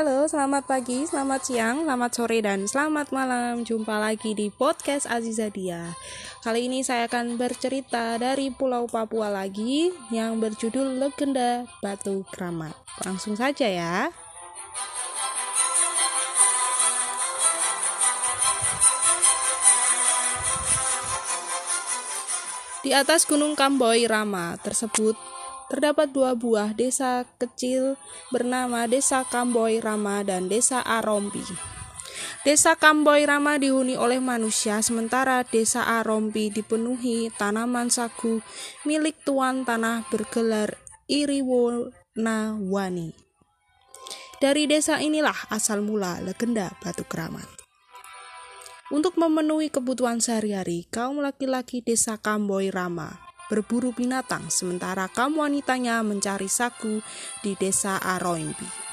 Halo, selamat pagi, selamat siang, selamat sore, dan selamat malam. Jumpa lagi di podcast Azizadia. Kali ini saya akan bercerita dari Pulau Papua lagi yang berjudul Legenda Batu Keramat. Langsung saja ya. Di atas Gunung Kamboy Rama tersebut terdapat dua buah desa kecil bernama Desa Kamboy Rama dan Desa Arompi. Desa Kamboy Rama dihuni oleh manusia, sementara Desa Arompi dipenuhi tanaman sagu milik tuan tanah bergelar Iriwonawani. Dari desa inilah asal mula legenda Batu Keramat. Untuk memenuhi kebutuhan sehari-hari, kaum laki-laki desa Kamboy Rama berburu binatang, sementara kaum wanitanya mencari sagu di desa Aroimpi.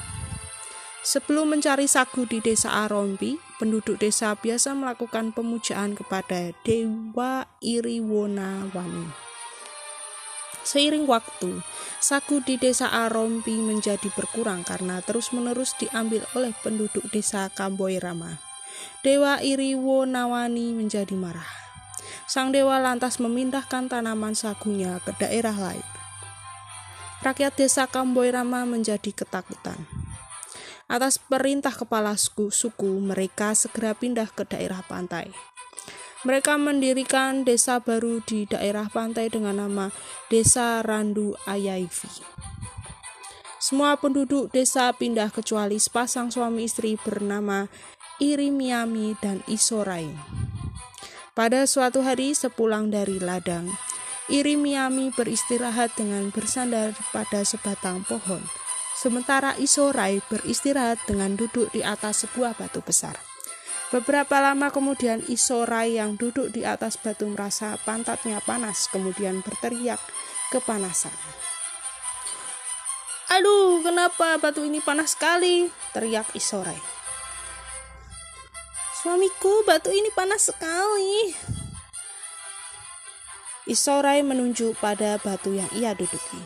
Sebelum mencari sagu di desa Arompi, penduduk desa biasa melakukan pemujaan kepada Dewa Iriwonawani. Seiring waktu, sagu di desa Arompi menjadi berkurang karena terus-menerus diambil oleh penduduk desa Kamboirama. Dewa Iriwonawani menjadi marah sang dewa lantas memindahkan tanaman sagunya ke daerah lain. Rakyat desa Kamboirama menjadi ketakutan. Atas perintah kepala suku, suku, mereka segera pindah ke daerah pantai. Mereka mendirikan desa baru di daerah pantai dengan nama Desa Randu Ayaivi. Semua penduduk desa pindah kecuali sepasang suami istri bernama Irimiami dan Isorain. Pada suatu hari sepulang dari ladang, Irimiami beristirahat dengan bersandar pada sebatang pohon, sementara Isorai beristirahat dengan duduk di atas sebuah batu besar. Beberapa lama kemudian Isorai yang duduk di atas batu merasa pantatnya panas, kemudian berteriak kepanasan. Aduh, kenapa batu ini panas sekali? teriak Isorai. Suamiku, batu ini panas sekali. Isorai menunjuk pada batu yang ia duduki.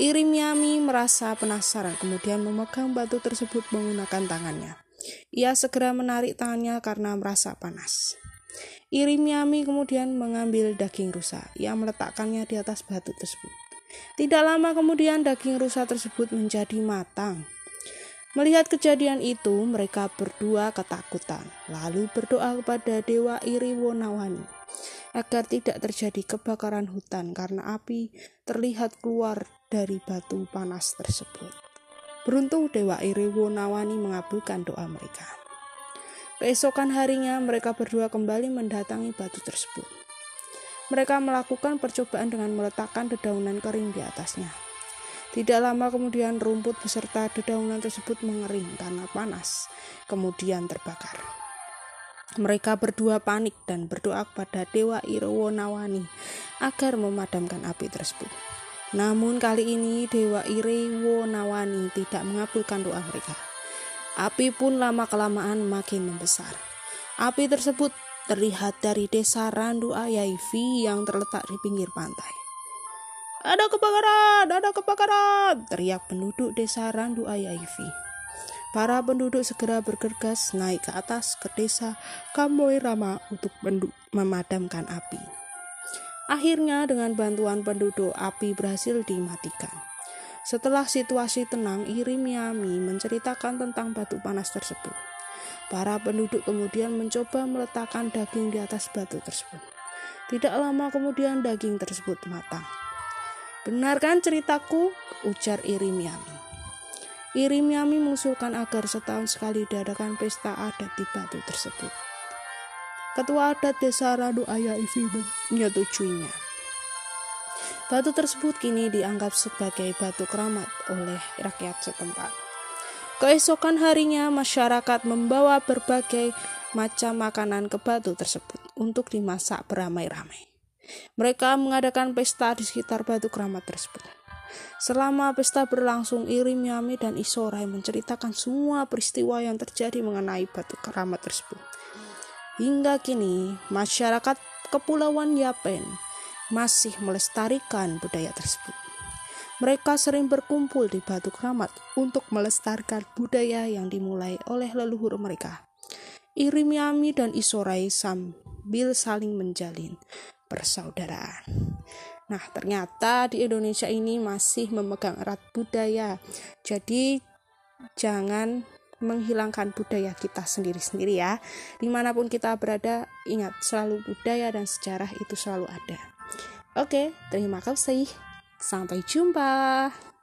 Irimiami merasa penasaran kemudian memegang batu tersebut menggunakan tangannya. Ia segera menarik tangannya karena merasa panas. Irimiami kemudian mengambil daging rusa. Ia meletakkannya di atas batu tersebut. Tidak lama kemudian daging rusa tersebut menjadi matang. Melihat kejadian itu, mereka berdua ketakutan, lalu berdoa kepada Dewa Iriwonawani agar tidak terjadi kebakaran hutan karena api terlihat keluar dari batu panas tersebut. Beruntung Dewa Iriwonawani mengabulkan doa mereka. Keesokan harinya, mereka berdua kembali mendatangi batu tersebut. Mereka melakukan percobaan dengan meletakkan dedaunan kering di atasnya. Tidak lama kemudian rumput beserta dedaunan tersebut mengering karena panas, kemudian terbakar. Mereka berdua panik dan berdoa kepada Dewa Irwonawani agar memadamkan api tersebut. Namun kali ini Dewa Irwonawani tidak mengabulkan doa mereka. Api pun lama-kelamaan makin membesar. Api tersebut terlihat dari desa Randu Ayaivi yang terletak di pinggir pantai. Ada kebakaran, ada kebakaran, teriak penduduk desa Randu Ayaivi. Para penduduk segera bergegas naik ke atas ke desa Kamboy Rama untuk memadamkan api. Akhirnya dengan bantuan penduduk api berhasil dimatikan. Setelah situasi tenang, Irimiami menceritakan tentang batu panas tersebut. Para penduduk kemudian mencoba meletakkan daging di atas batu tersebut. Tidak lama kemudian daging tersebut matang. Benar kan ceritaku? Ujar Irimiami. Irimiami mengusulkan agar setahun sekali diadakan pesta adat di batu tersebut. Ketua adat desa Radu Ayah Ivi menyetujuinya. Batu tersebut kini dianggap sebagai batu keramat oleh rakyat setempat. Keesokan harinya, masyarakat membawa berbagai macam makanan ke batu tersebut untuk dimasak beramai-ramai. Mereka mengadakan pesta di sekitar batu keramat tersebut. Selama pesta berlangsung, Irimiami dan Isorai menceritakan semua peristiwa yang terjadi mengenai batu keramat tersebut. Hingga kini, masyarakat Kepulauan Yapen masih melestarikan budaya tersebut. Mereka sering berkumpul di Batu Keramat untuk melestarikan budaya yang dimulai oleh leluhur mereka. Irimiami dan Isorai sambil saling menjalin persaudaraan. Nah, ternyata di Indonesia ini masih memegang erat budaya. Jadi, jangan menghilangkan budaya kita sendiri-sendiri ya. Di mana pun kita berada, ingat selalu budaya dan sejarah itu selalu ada. Oke, terima kasih. Sampai jumpa.